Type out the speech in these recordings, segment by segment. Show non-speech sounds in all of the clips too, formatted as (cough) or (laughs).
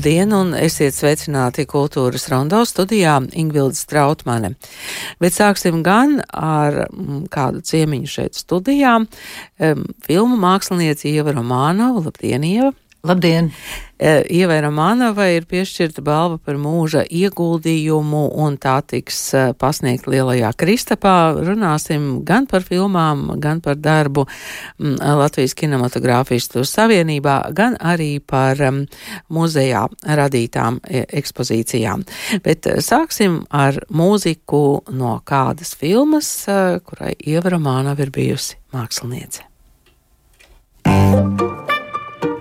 Labdien, un esiet sveicināti kultūras rondo studijā Ingvilda Strautmane. Bet sāksim gan ar mm, kādu ciemiņu šeit studijā. Filmu mākslinieci Ieva Romānova. Labdien, Ieva! Labdien! E, Ievai Romanovai ir piešķirta balva par mūža ieguldījumu, un tā tiks e, pasniegta Lielajā Kristapā. Runāsim gan par filmām, gan par darbu Latvijas kinematogrāfistu savienībā, gan arī par muzejā radītām e, ekspozīcijām. Bet sāksim ar mūziku no kādas filmas, kurai Ieva Romanova ir bijusi māksliniece.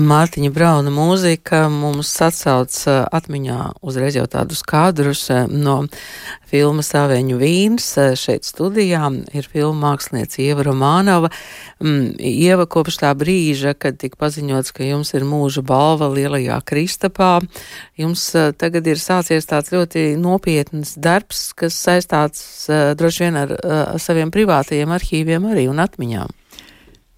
Mārtiņa Brauna mūzika mums atsauc atmiņā uzreiz jau tādus kadrus no filmas Savēņu vīns. Šeit studijā ir filma mākslinieca Ieva Romānova. Mm, Ieva kopš tā brīža, kad tika paziņots, ka jums ir mūža balva Lielajā Kristapā, jums tagad ir sācies tāds ļoti nopietns darbs, kas saistāts droši vien ar saviem privātajiem arhīviem arī un atmiņām.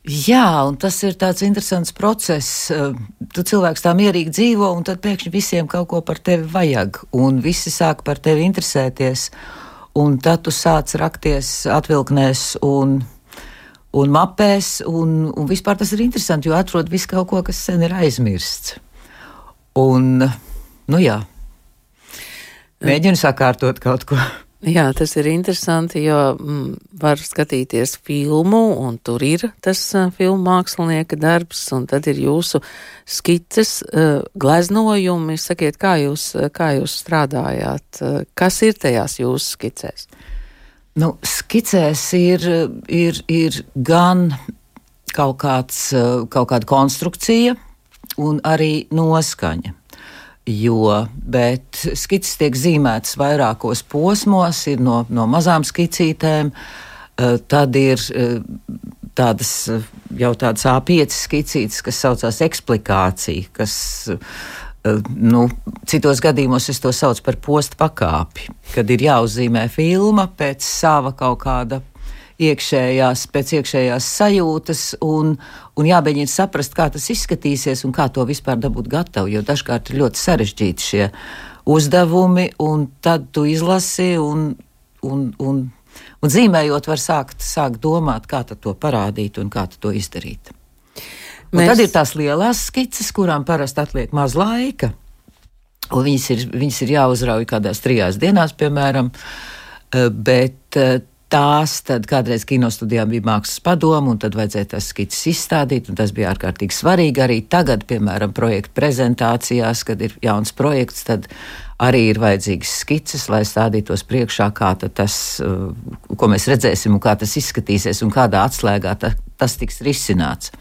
Jā, un tas ir tāds interesants process. Eh, tu cilvēks tā mierīgi dzīvo, un tad pēkšņi visiem kaut ko par tevi vajag, un visi sāk par tevi interesēties. Un tad tu sāc rakties atvilknēs un, un mapēs, un, un vispār tas ir interesanti, jo atrod visu kaut ko, kas sen ir aizmirsts. Un, nu jā, mēģinu sakārtot kaut ko. Jā, tas ir interesanti, jo mm, var skatīties filmu, un tur ir tas uh, filmu mākslinieka darbs, un tad ir jūsu skices, uh, gleznojumi. Sakiet, kā jūs, kā jūs strādājāt, uh, kas ir tajās jūsu skicēs? Nu, skicēs ir, ir, ir gan kaut, kāds, kaut kāda konstrukcija, un arī noskaņa jo, bet skices tiek zīmētas vairākos posmos, ir no, no mazām skicītēm, eh, tad ir eh, tādas eh, jau tādas A5 skicītes, kas saucās eksplikācija, kas nu, citos gadījumos es to saucu par postu pakāpi, kad ir jāuzzīmē filma pēc sava kaut kāda iekšējās, pēc iekšējās sajūtas, un, un jābeigina saprast, kā tas izskatīsies un kā to vispār dabūt gatavu. Jo dažkārt ir ļoti sarežģīti šie uzdevumi, un tad tu izlasi un, un, un, un zīmējot, var sākt, sākt domāt, kā to parādīt un kā to izdarīt. Mēs... Un tad ir tās lielās skices, kurām parasti atliek maz laika. Viņas ir, viņas ir jāuzrauj kādās trijās dienās, piemēram, eh, bet eh, tās tad kādreiz kinostudijā bija mākslas padoma, un tad vajadzēja tās skices izstādīt, un tas bija ārkārtīgi svarīgi. Arī tagad, piemēram, projekta prezentācijās, kad ir jauns projekts, tad arī ir vajadzīgas skices, lai stādītos priekšā, kā tas, uh, ko mēs redzēsim, un kā tas izskatīsies, un kādā atslēgā ta, tas tiks risināts.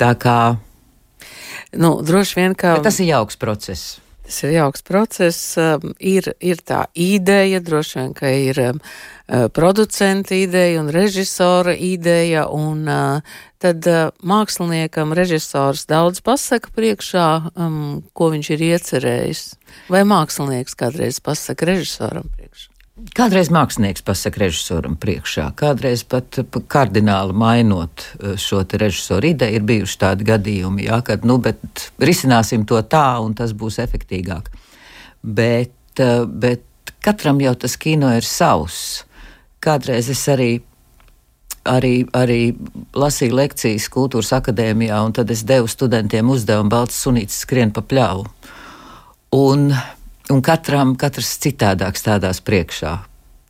Tā kā. Nu, droši vien, ka. Bet tas ir jauks process. Tas ir jauks process, um, ir, ir tā ideja, droši vien, ka ir um, uh, producenta ideja un režisora ideja, un uh, tad uh, māksliniekam režisors daudz pasaka priekšā, um, ko viņš ir iecerējis, vai mākslinieks kādreiz pasaka režisoram priekšā. Kādreiz mākslinieks pasaka režisoram priekšā, kādreiz pat kardināli mainot e, šo režisoru ideju. Ir bijuši tādi gadījumi, jā, kad nu, risināsim to tā, un tas būs efektīvāk. Bet, e, bet katram jau tas kino ir savs. Kādreiz es arī arī, arī lasīju lekcijas kultūras akadēmijā, un tad es devu studentiem uzdevumu Balts sunītis skrien pa pļauju. Un un katram katrs citādāk stādās priekšā.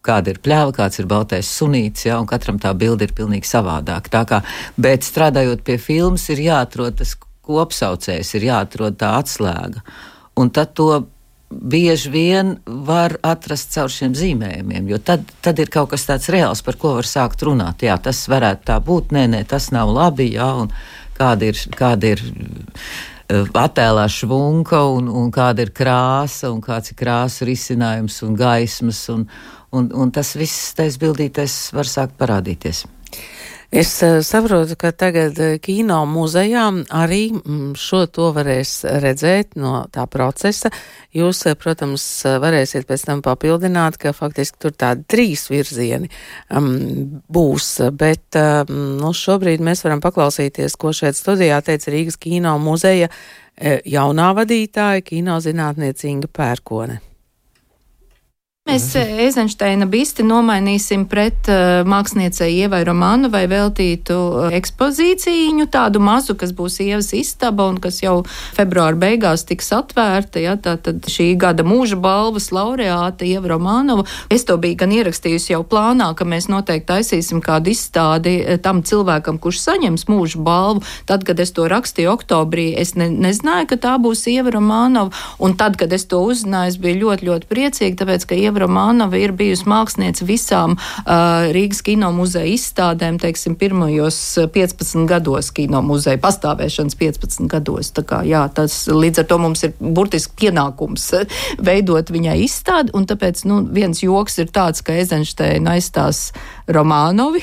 Kāda ir pļāva, kāds ir baltais sunīts, ja, un katram tā bilde ir pilnīgi savādāka. Tā kā, bet strādājot pie filmas, ir jāatrod tas kopsaucējs, ir jāatrod tā atslēga. Un tad to bieži vien var atrast caur šiem zīmējumiem, jo tad, tad ir kaut kas tāds reāls, par ko var sākt runāt. Jā, tas varētu tā būt, nē, nē, tas nav labi, jā, un kāda ir, kāda ir attēlā švunka un, un kāda ir krāsa un kāds ir krāsu risinājums un gaismas. Un, un, un tas viss tais bildītais var sākt parādīties. Es uh, saprotu, ka tagad uh, kino muzejā arī mm, šo to varēs redzēt no tā procesa. Jūs, uh, protams, varēsiet pēc tam papildināt, ka faktiski tur tādi trīs virzieni um, būs, bet um, nu, šobrīd mēs varam paklausīties, ko šeit studijā teica Rīgas kino muzeja jaunā vadītāja, kino zinātniece Inga Pērkone. Mēs Eizensteina bisti nomainīsim pret uh, māksliniecei Ievai Romanovai veltītu uh, ekspozīciju, tādu mazu, kas būs Ievas istaba un kas jau februāra beigās tiks atvērta. Ja, tā tad šī gada mūža balvas laureāta Ieva Romanova. Es to biju gan ierakstījusi jau plānā, ka mēs noteikti taisīsim kādu izstādi tam cilvēkam, kurš saņems mūža balvu. Tad, kad es to rakstīju oktobrī, es ne, nezināju, ka tā būs Ieva Romanova. Un tad, kad es to uzzināju, es biju ļoti, ļoti priecīga, tāpēc, ka Ieva Ieva Romanova ir bijusi māksliniece visām uh, Rīgas kino muzeja izstādēm, teiksim, pirmajos 15 gados kino muzeja pastāvēšanas 15 gados. Tā kā, jā, tas līdz ar to mums ir burtiski pienākums veidot viņai izstādi, un tāpēc, nu, viens joks ir tāds, ka Eizenšteina aizstās Romānovi,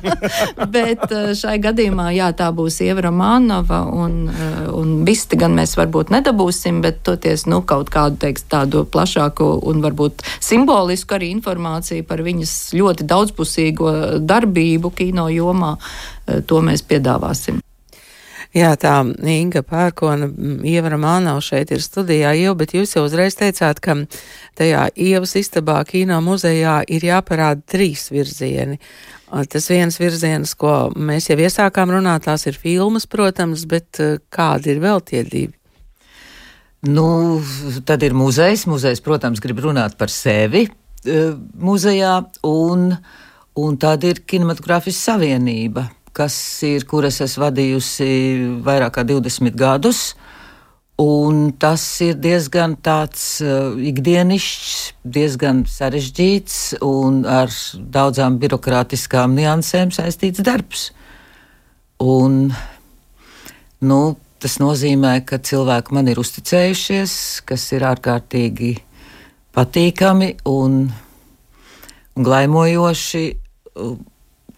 (laughs) bet šai gadījumā, jā, tā būs Ieva Romānova, un, un bisti gan mēs varbūt nedabūsim, bet toties, nu, kaut kādu, teiks, tādu plašāku un varbūt simbolisku arī informāciju par viņas ļoti daudzpusīgo darbību kino jomā, eh, to mēs piedāvāsim. Jā, tā Inga Pērkona, Ievara Mānau šeit ir studijā jau, bet jūs jau uzreiz teicāt, ka tajā Ievas istabā kino muzejā ir jāparāda trīs virzieni. Tas viens virziens, ko mēs jau iesākām runāt, tās ir filmas, protams, bet eh, kādi ir vēl tie divi? Nu, tad ir muzejs. Muzejs, protams, grib runāt par sevi uh, muzejā, un, un tad ir kinematogrāfijas savienība, kas ir, kuras es vadījusi vairāk kā 20 gadus. Un tas ir diezgan tāds uh, ikdienišķs, diezgan sarežģīts un ar daudzām birokrātiskām niansēm saistīts darbs. Un, nu, Tas nozīmē, ka cilvēki man ir uzticējušies, kas ir ārkārtīgi patīkami un, un glaimojoši.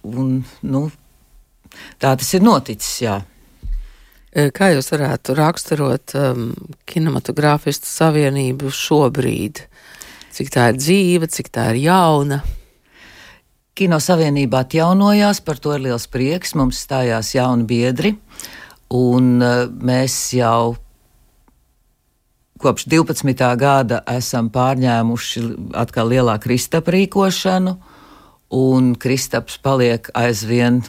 Un, nu, tā tas ir noticis. Jā. E, kā jūs varētu raksturot um, kinematogrāfistu savienību šobrīd? Cik tā ir dzīva, cik tā ir jauna? Kino savienība atjaunojās, par to ir liels prieks. Mums stājās jauni biedri. Uh, Un eh, mēs jau kopš 12. gada esam pārņēmuši atkal lielā kristapa rīkošanu, un kristaps paliek aizvien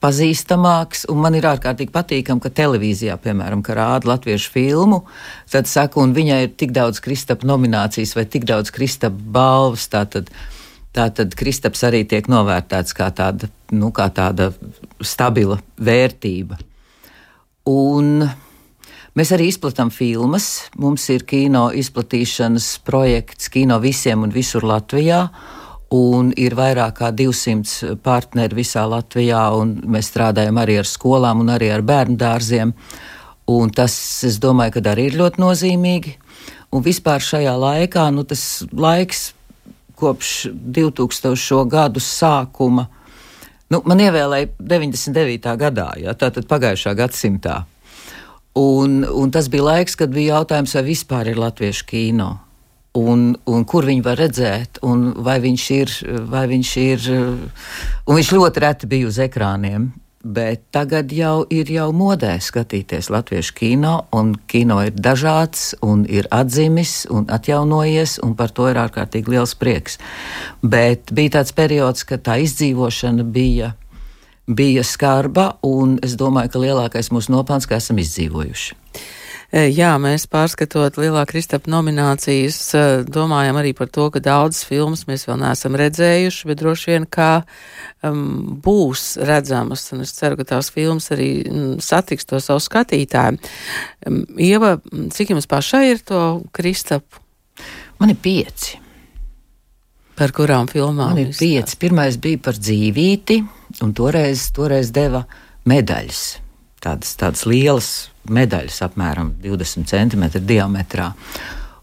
pazīstamāks, un man ir ārkārtīgi patīkami, ka televīzijā, piemēram, ka rāda latviešu filmu, tad saka, un viņai ir tik daudz kristapa nominācijas vai tik daudz kristapa balvas, tātad, tātad kristaps arī tiek novērtēts kā tāda, nu, kā tāda stabila vērtība. Un mēs arī izplatām filmas. Mums ir kino izplatīšanas projekts Kino visiem un visur Latvijā. Un ir vairāk kā 200 partneri visā Latvijā, un mēs strādājam arī ar skolām un arī ar bērnu dārziem. Un tas, es domāju, ka arī ir ļoti nozīmīgi. Un vispār šajā laikā, nu, tas laiks kopš 2000. gadu sākuma, Nu, man ievēlēja 99. gadā, ja, tātad pagājušā gadsimtā. Un, un tas bija laiks, kad bija jautājums, vai vispār ir latviešu kino. Un, un kur viņi var redzēt, un vai viņš ir, vai viņš ir, un viņš ļoti reti bija uz ekrāniem. Bet tagad jau ir jau modē skatīties latviešu kino, un kino ir dažāds, un ir atzīmis, un atjaunojies, un par to ir ārkārtīgi liels prieks. Bet bija tāds periods, kad tā izdzīvošana bija, bija skarba, un es domāju, ka lielākais mūsu nopelns, ka esam izdzīvojuši. E, jā, mēs pārskatot lielā Kristapa nominācijas, e, domājam arī par to, ka daudzas filmas mēs vēl neesam redzējuši, bet droši vien kā um, būs redzamas, un es ceru, ka tās filmas arī um, satiks to savu skatītāju. Um, Ieva, cik jums pašai ir to Kristapu? Man ir pieci. Par kurām filmām? Man ir pieci. Pirmais bija par dzīvīti, un toreiz, toreiz deva medaļas. Tādas, tādas lielas medaļas apmēram 20 cm diametrā.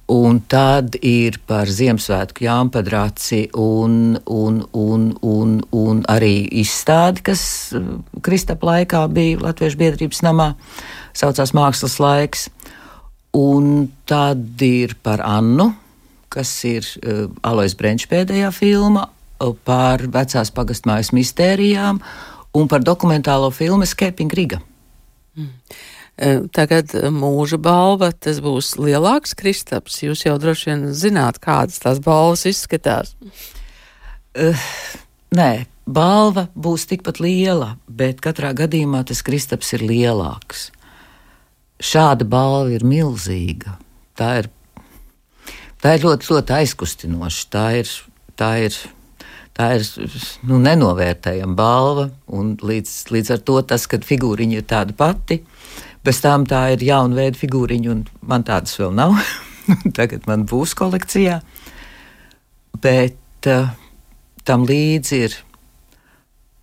Un tad ir par Ziemassvētku jāmpadraci un, un, un, un, un arī izstādi, kas uh, Kristapa laikā bija Latviešu biedrības namā, saucās Mākslas laiks. Un tad ir par Annu, kas ir uh, Alois Brenčs pēdējā filma, uh, par vecās pagastmājas mistērijām un par dokumentālo filmu Skeping Riga. Mm. Tagad mūža balva, tas būs lielāks kristaps. Jūs jau droši vien zināt, kādas tās balvas izskatās. Uh, nē, balva būs tikpat liela, bet katrā gadījumā tas kristaps ir lielāks. Šāda balva ir milzīga. Tā ir, tā ir ļoti, ļoti aizkustinoša. Tā ir, tā ir, tā ir nu, nenovērtējama balva, līdz, līdz ar to tas, ka figūriņa ir tāda pati, Bez tām tā ir jauna veida figūriņa, un man tādas vēl nav. (laughs) Tagad man būs kolekcijā. Bet uh, tam līdzi ir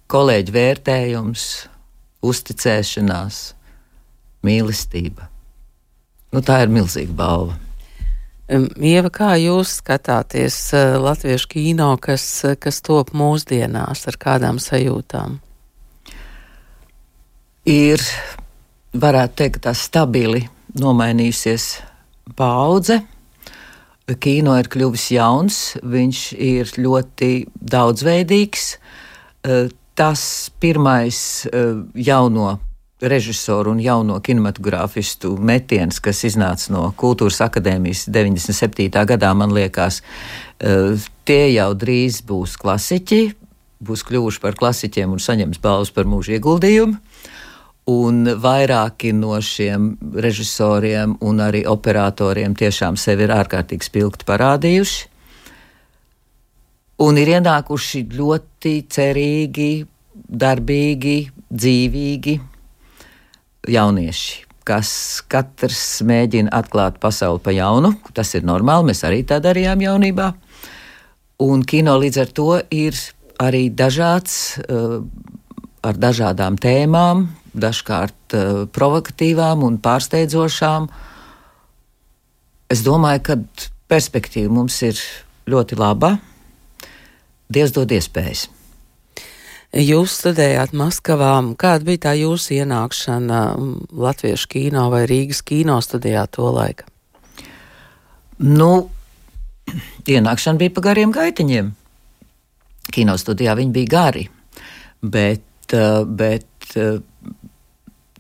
kolēģi vērtējums, uzticēšanās, mīlestība. Nu, tā ir milzīga balva. Ieva, kā jūs skatāties uh, latviešu kino, kas, kas top mūsdienās ar kādām sajūtām? Ir varētu teikt, tā stabili nomainījusies paudze. Kino ir kļuvis jauns, viņš ir ļoti daudzveidīgs. Eh, tas pirmais eh, jauno režisoru un jauno kinematogrāfistu metiens, kas iznāca no Kultūras akadēmijas 97. gadā, man liekas, eh, tie jau drīz būs klasiķi, būs kļuvuši par klasiķiem un saņems balvas par mūža ieguldījumu. Un vairāki no šiem režisoriem un arī operatoriem tiešām sevi ir ārkārtīgi spilgti parādījuši. Un ir ienākuši ļoti cerīgi, darbīgi, dzīvīgi jaunieši, kas katrs mēģina atklāt pasauli pa jaunu. Tas ir normāli, mēs arī tā darījām jaunībā. Un kino līdz ar to ir arī dažāds, uh, ar dažādām tēmām, dažkārt uh, provokatīvām un pārsteidzošām. Es domāju, ka perspektīva mums ir ļoti laba. Dievs dod iespējas. Jūs studējāt Maskavā. Kāda bija tā jūsu ienākšana Latviešu kino vai Rīgas kino studijā to laiku? Nu, ienākšana bija pa gariem gaitiņiem. Kino studijā viņi bija gari, bet, bet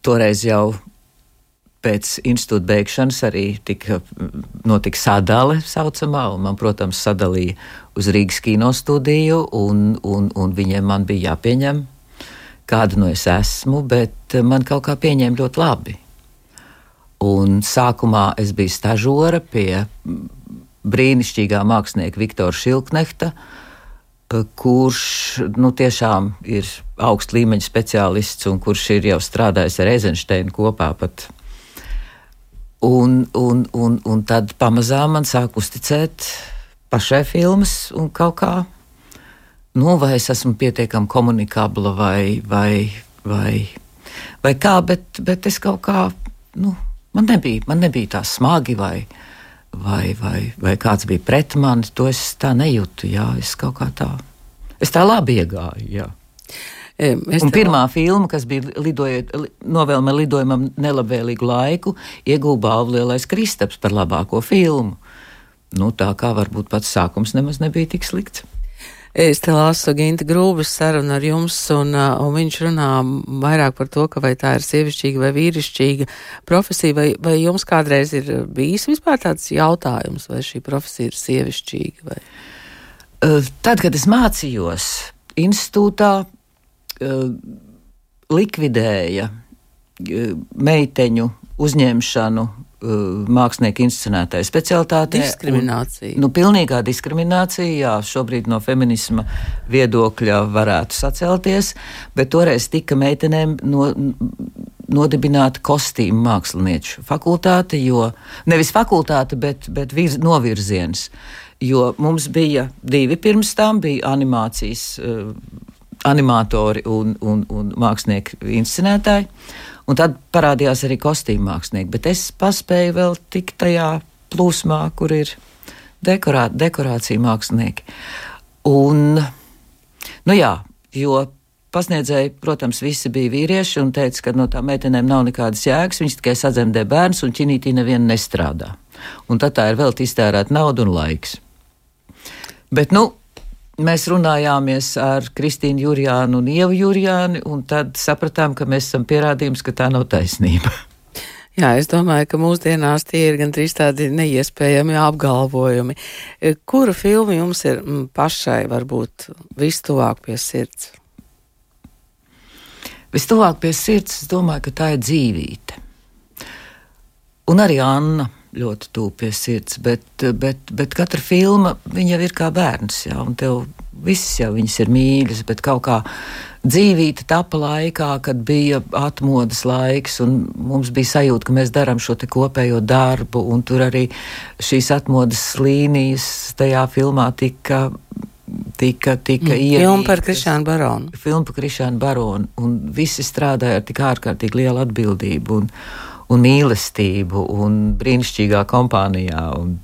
toreiz jau pēc institūta beigšanas arī tika, notika sadale saucamā, un man, protams, sadalīja uz Rīgas kino studiju, un, un, un viņiem man bija jāpieņem, kāda no es esmu, bet man kaut kā pieņēma ļoti labi. Un sākumā es biju stažora pie brīnišķīgā mākslinieka Viktora Šilknehta, uh, kurš nu, tiešām ir augsts līmeņa speciālists un kurš ir jau strādājis ar Eizensteinu kopā. Pat. Un, un, un, un tad pamazām man sāk uzticēt pašai filmas un kaut kā, nu, vai es esmu pietiekami komunikabla vai, vai, vai, vai kā, bet, bet es kaut kā, nu, man nebija, man nebija tā smagi vai, vai, vai, vai kāds bija pret mani, to es tā nejūtu. Jā, es kaut kā tā, es tā labi iegāju. Jā. Es un pirmā tev... filma, kas bija lidojot, novēlme lidojumam nelabvēlīgu laiku, ieguva balvu Lielais Kristaps par labāko filmu. Nu, tā kā varbūt pats sākums nemaz nebija tik slikts. Es te lasu Ginta Grūbas sarunu ar jums, un, uh, un viņš runā vairāk par to, ka vai tā ir sievišķīga vai vīrišķīga profesija, vai, vai jums kādreiz ir bijis vispār tāds jautājums, vai šī profesija ir sievišķīga? Vai? Uh, tad, kad es mācījos institūtā, uh, likvidēja meiteņu uzņemšanu Uh, mākslinieku inscenētāja specialitāte. Diskriminācija. Un, nu, pilnīgā diskriminācija, jā, šobrīd no feminisma viedokļa varētu sacelties, bet toreiz tika meitenēm no, nodibināta kostīmu mākslinieču fakultāte, jo nevis fakultāte, bet, bet virz, novirziens. Jo mums bija divi pirms tam, bija animācijas uh, animatori un, un, un mākslinieki inscenētāji. Un tad parādījās arī kostīm mākslinieki, bet es paspēju vēl tikt tajā plūsmā, kur ir dekorā, dekorācija mākslinieki. Un, nu jā, jo pasniedzēji, protams, visi bija vīrieši un teica, ka no tām meitenēm nav nekādas jēgas, viņas tikai sadzemdē bērns un ķinītī neviena nestrādā. Un tad tā ir vēl iztērēta nauda un laiks. Bet, nu, mēs runājāmies ar Kristīnu Jurijānu un Ievu Jurijānu, un tad sapratām, ka mēs esam pierādījums, ka tā nav taisnība. (laughs) Jā, es domāju, ka mūsdienās tie ir gandrīz tādi neiespējami apgalvojumi. Kura filma jums ir pašai varbūt vistuvāk pie sirds? Vistuvāk pie sirds, es domāju, ka tā ir dzīvība. Un arī Anna ļoti tuvu pie sirds, bet, bet, bet katra filma jau ir kā bērns, jā, un tev visas jau viņas ir mīļas, bet kaut kā dzīvība tapa laikā, kad bija atmodas laiks, un mums bija sajūta, ka mēs darām šo kopējo darbu, un tur arī šīs atmodas līnijas tajā filmā tika. Tika, tika mm, filma par Krišānu Baronu. Filma par Krišānu Baronu, un visi strādāja ar tik ārkārtīgi lielu atbildību. Un, un mīlestību un brīnišķīgā kompānijā. Un,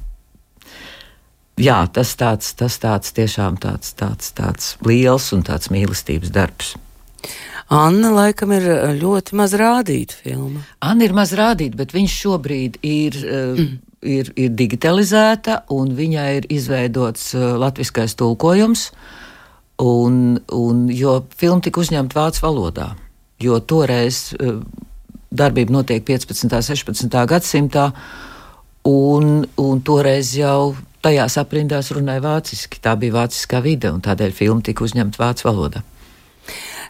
jā, tas tāds, tas tāds tiešām tāds, tāds, tāds liels un tāds mīlestības darbs. Anna laikam ir ļoti maz rādīta filma. Anna ir maz rādīta, bet viņš šobrīd ir. Mm. Ir, ir digitalizēta, un viņai ir izveidots uh, latviskais tulkojums, un, un, jo filma tika uzņemta vācu valodā. Jo toreiz uh, darbība notiek 15. un 16. gadsimtā, un, un toreiz jau tajās aprindās runāja vāciski. Tā bija vāciskā vide, un tādēļ filma tika uzņemta vācu valodā.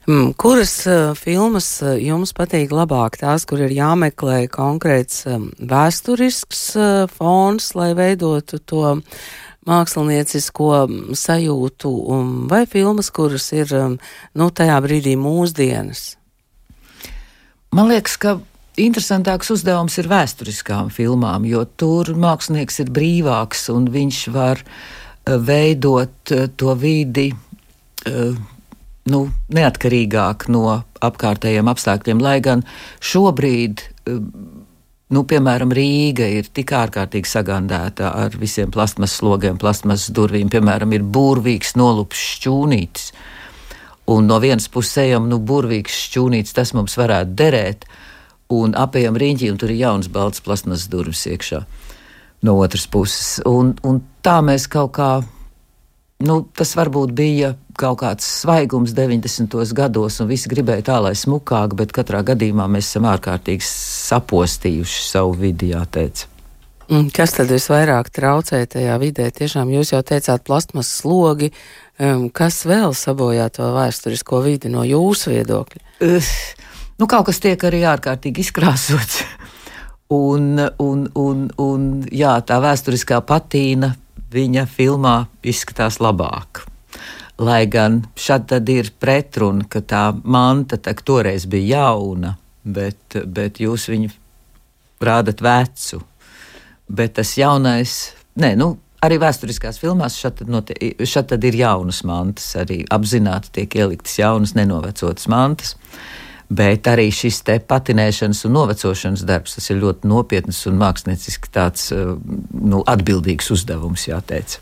Mm, kuras uh, filmas uh, jums patīk labāk? Tās, kur ir jāmeklē konkrēts um, vēsturisks uh, fons, lai veidotu to māksliniecisko sajūtu, um, vai filmas, kuras ir um, nu, tajā brīdī mūsdienas? Man liekas, ka interesantāks uzdevums ir vēsturiskām filmām, jo tur mākslinieks ir brīvāks un viņš var eh, veidot eh, to vidi eh, nu, neatkarīgāk no apkārtējiem apstākļiem. Lai gan šobrīd, nu, piemēram, Rīga ir tik ārkārtīgi sagandēta ar visiem plasmas slogiem, plasmas durvīm, piemēram, ir būrvīgs nolupts šķūnītis Un no vienas puses ejam, nu, burvīgs šķūnīts, tas mums varētu derēt, un apējam riņķi, un tur ir jauns balts plasmas durvis iekšā no otras puses. Un, un tā mēs kaut kā, nu, tas varbūt bija kaut kāds svaigums 90. gados, un visi gribēja tā, lai smukāk, bet katrā gadījumā mēs esam ārkārtīgi sapostījuši savu vidi, jāteic. Kas tad visvairāk traucē tajā vidē? Tiešām jūs jau teicāt, plasmas slogi, um, kas vēl sabojā to vēsturisko vidi no jūsu viedokļa? Uh, nu, kaut kas tiek arī ārkārtīgi izkrāsots. (laughs) un, un, un, un jā, tā vēsturiskā patīna viņa filmā izskatās labāk. Lai gan tad ir pretruna, ka tā manta tā, toreiz bija jauna, bet, bet jūs viņu rādat vecu bet tas jaunais, nē, nu, arī vēsturiskās filmās šeit tad ir jaunas mantas, arī apzināti tiek ieliktas jaunas, nenovecotas mantas. Bet arī šis te patinēšanas un novecošanas darbs, tas ir ļoti nopietns un mākslinieciski tāds eh, nu, atbildīgs uzdevums, jāteic.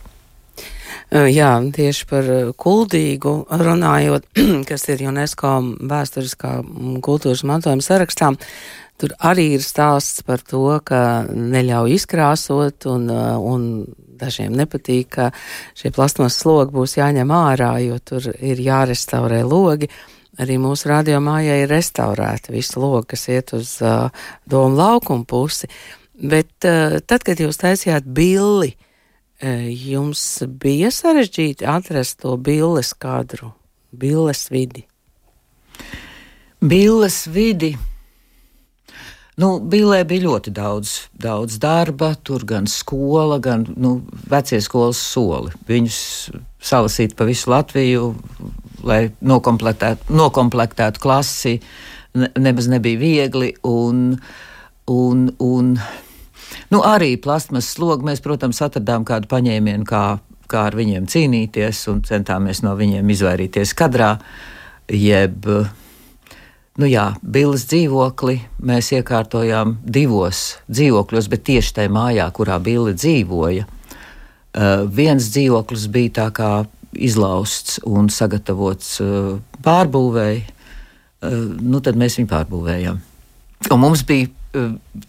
Jā, tieši par kuldīgu runājot, (clears throat) kas ir UNESCO vēsturiskā kultūras mantojuma sarakstā, Tur arī ir stāsts par to, ka neļauj izkrāsot, un, un dažiem nepatīk, ka šie plasmas slogi būs jāņem ārā, jo tur ir jārestaurē logi. Arī mūsu radiomājā ir restaurēta visa loga, kas iet uz uh, domu laukumu pusi. Bet uh, tad, kad jūs taisījāt billi, uh, jums bija sarežģīti atrast to billes kadru, billes vidi. Billes vidi Nu, Bīlē bija ļoti daudz, daudz darba, tur gan skola, gan nu, vecie skolas soli. Viņus salasīt pa visu Latviju, lai nokomplektētu, nokomplektētu klasi, ne, nemaz nebija viegli. Un, un, un, nu, arī plasmas slogu mēs, protams, atradām kādu paņēmienu, kā, kā ar viņiem cīnīties, un centāmies no viņiem izvairīties kadrā. Jeb, uh, Nu jā, Bilas dzīvokli mēs iekārtojām divos dzīvokļos, bet tieši tajā mājā, kurā Bila dzīvoja. Uh, viens dzīvoklis bija tā kā izlausts un sagatavots uh, pārbūvēi, uh, nu tad mēs viņu pārbūvējām. Un mums bija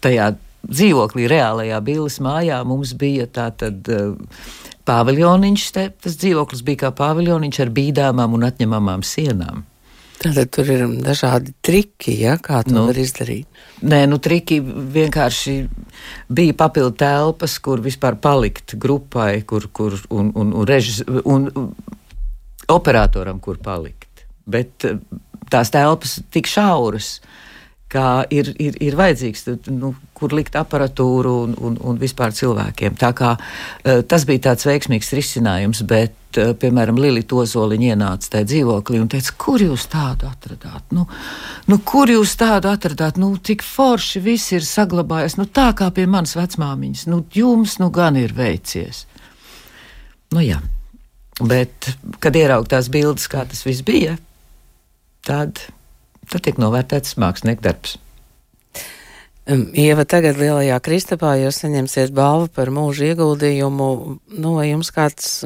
tajā dzīvoklī, reālajā Bīlas mājā, mums bija tātad uh, paviljoniņš, te, tas dzīvoklis bija kā paviljoniņš ar bīdāmām un atņemamām sienām. Tātad tur ir dažādi triki, ja, kā to nu, var izdarīt. Nē, nu triki vienkārši bija papildu telpas, kur vispār palikt grupai, kur, kur un, un, un, režis, un operatoram, kur palikt. Bet eh, tās telpas tik šauras, kā ir, ir, ir vajadzīgs, nu, kur likt aparatūru un, un, un vispār cilvēkiem. Tā kā uh, tas bija tāds veiksmīgs risinājums, bet, uh, piemēram, Lilija Tozoliņa ienāca tajā dzīvoklī un teica, kur jūs tādu atradāt? Nu, nu, kur jūs tādu atradāt? Nu, tik forši viss ir saglabājies, nu, tā kā pie manas vecmāmiņas. Nu, jums nu gan ir veicies. Nu, jā. Bet, kad ieraug tās bildes, kā tas viss bija, tad tad tiek novērtēts mākslinieka darbs. Ieva, tagad Lielajā Kristapā jūs saņemsiet balvu par mūža ieguldījumu. Nu, vai jums kāds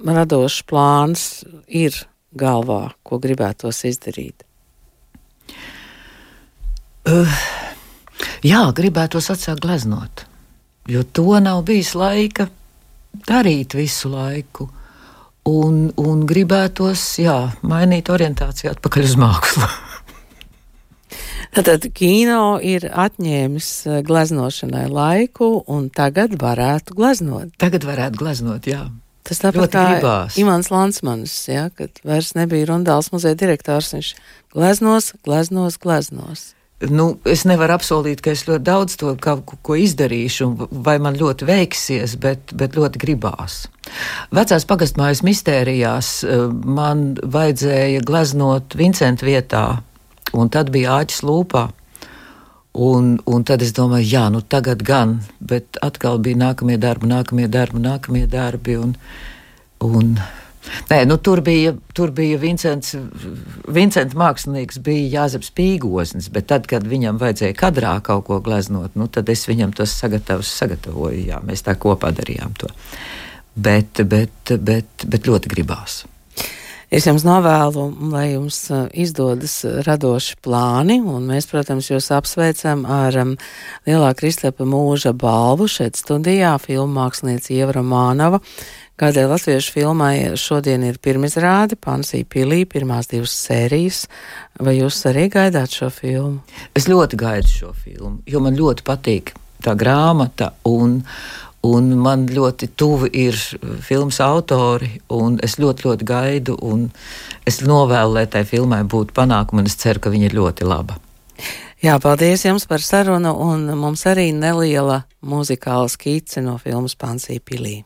radošs plāns ir galvā, ko gribētos izdarīt? Uh, jā, gribētos atsākt gleznot, jo to nav bijis laika darīt visu laiku. Un, un gribētos, jā, mainīt orientāciju atpakaļ uz mākslu. (laughs) Tātad kino ir atņēmis eh, gleznošanai laiku, un tagad varētu gleznot. Tagad varētu gleznot, jā. Tas tāpat kā gribās. Imants Lansmanis, ja, kad vairs nebija Rundāls muzeja direktors, viņš gleznos, gleznos, gleznos. Nu, es nevaru apsolīt, ka es ļoti daudz to kaut ko, izdarīšu, vai man ļoti veiksies, bet, bet ļoti gribās. Vecās pagastmājas mistērijās eh, man vajadzēja gleznot Vincentu vietā un tad bija āķis lūpā. Un, un tad es domāju, jā, nu tagad gan, bet atkal bija nākamie darbi, nākamie darbi, nākamie darbi. Un, un, nē, nu, tur bija, tur bija Vincents, Vincents mākslinieks, bija Jāzeps Pīgosnis, bet tad, kad viņam vajadzēja kadrā kaut ko gleznot, nu, tad es viņam tos sagatavus sagatavoju, jā, mēs tā kopā darījām to. Bet, bet, bet, bet ļoti gribās. Es jums novēlu, lai jums izdodas radoši plāni, un mēs, protams, jūs apsveicam ar um, Lielā Kristepa mūža balvu šeit studijā, filmu mākslinieca Ievra Mānava. Kādēļ latviešu filmai šodien ir pirmizrāde, Pansī Pilī, pirmās divas sērijas. Vai jūs arī gaidāt šo filmu? Es ļoti gaidu šo filmu, jo man ļoti patīk tā grāmata un, Un man ļoti tuvi ir filmas autori, un es ļoti, ļoti gaidu, un es novēlu, lai tai filmai būtu panākumi, un es ceru, ka viņa ir ļoti laba. Jā, paldies jums par sarunu, un mums arī neliela muzikāla skice no filmas Pansī Pilī.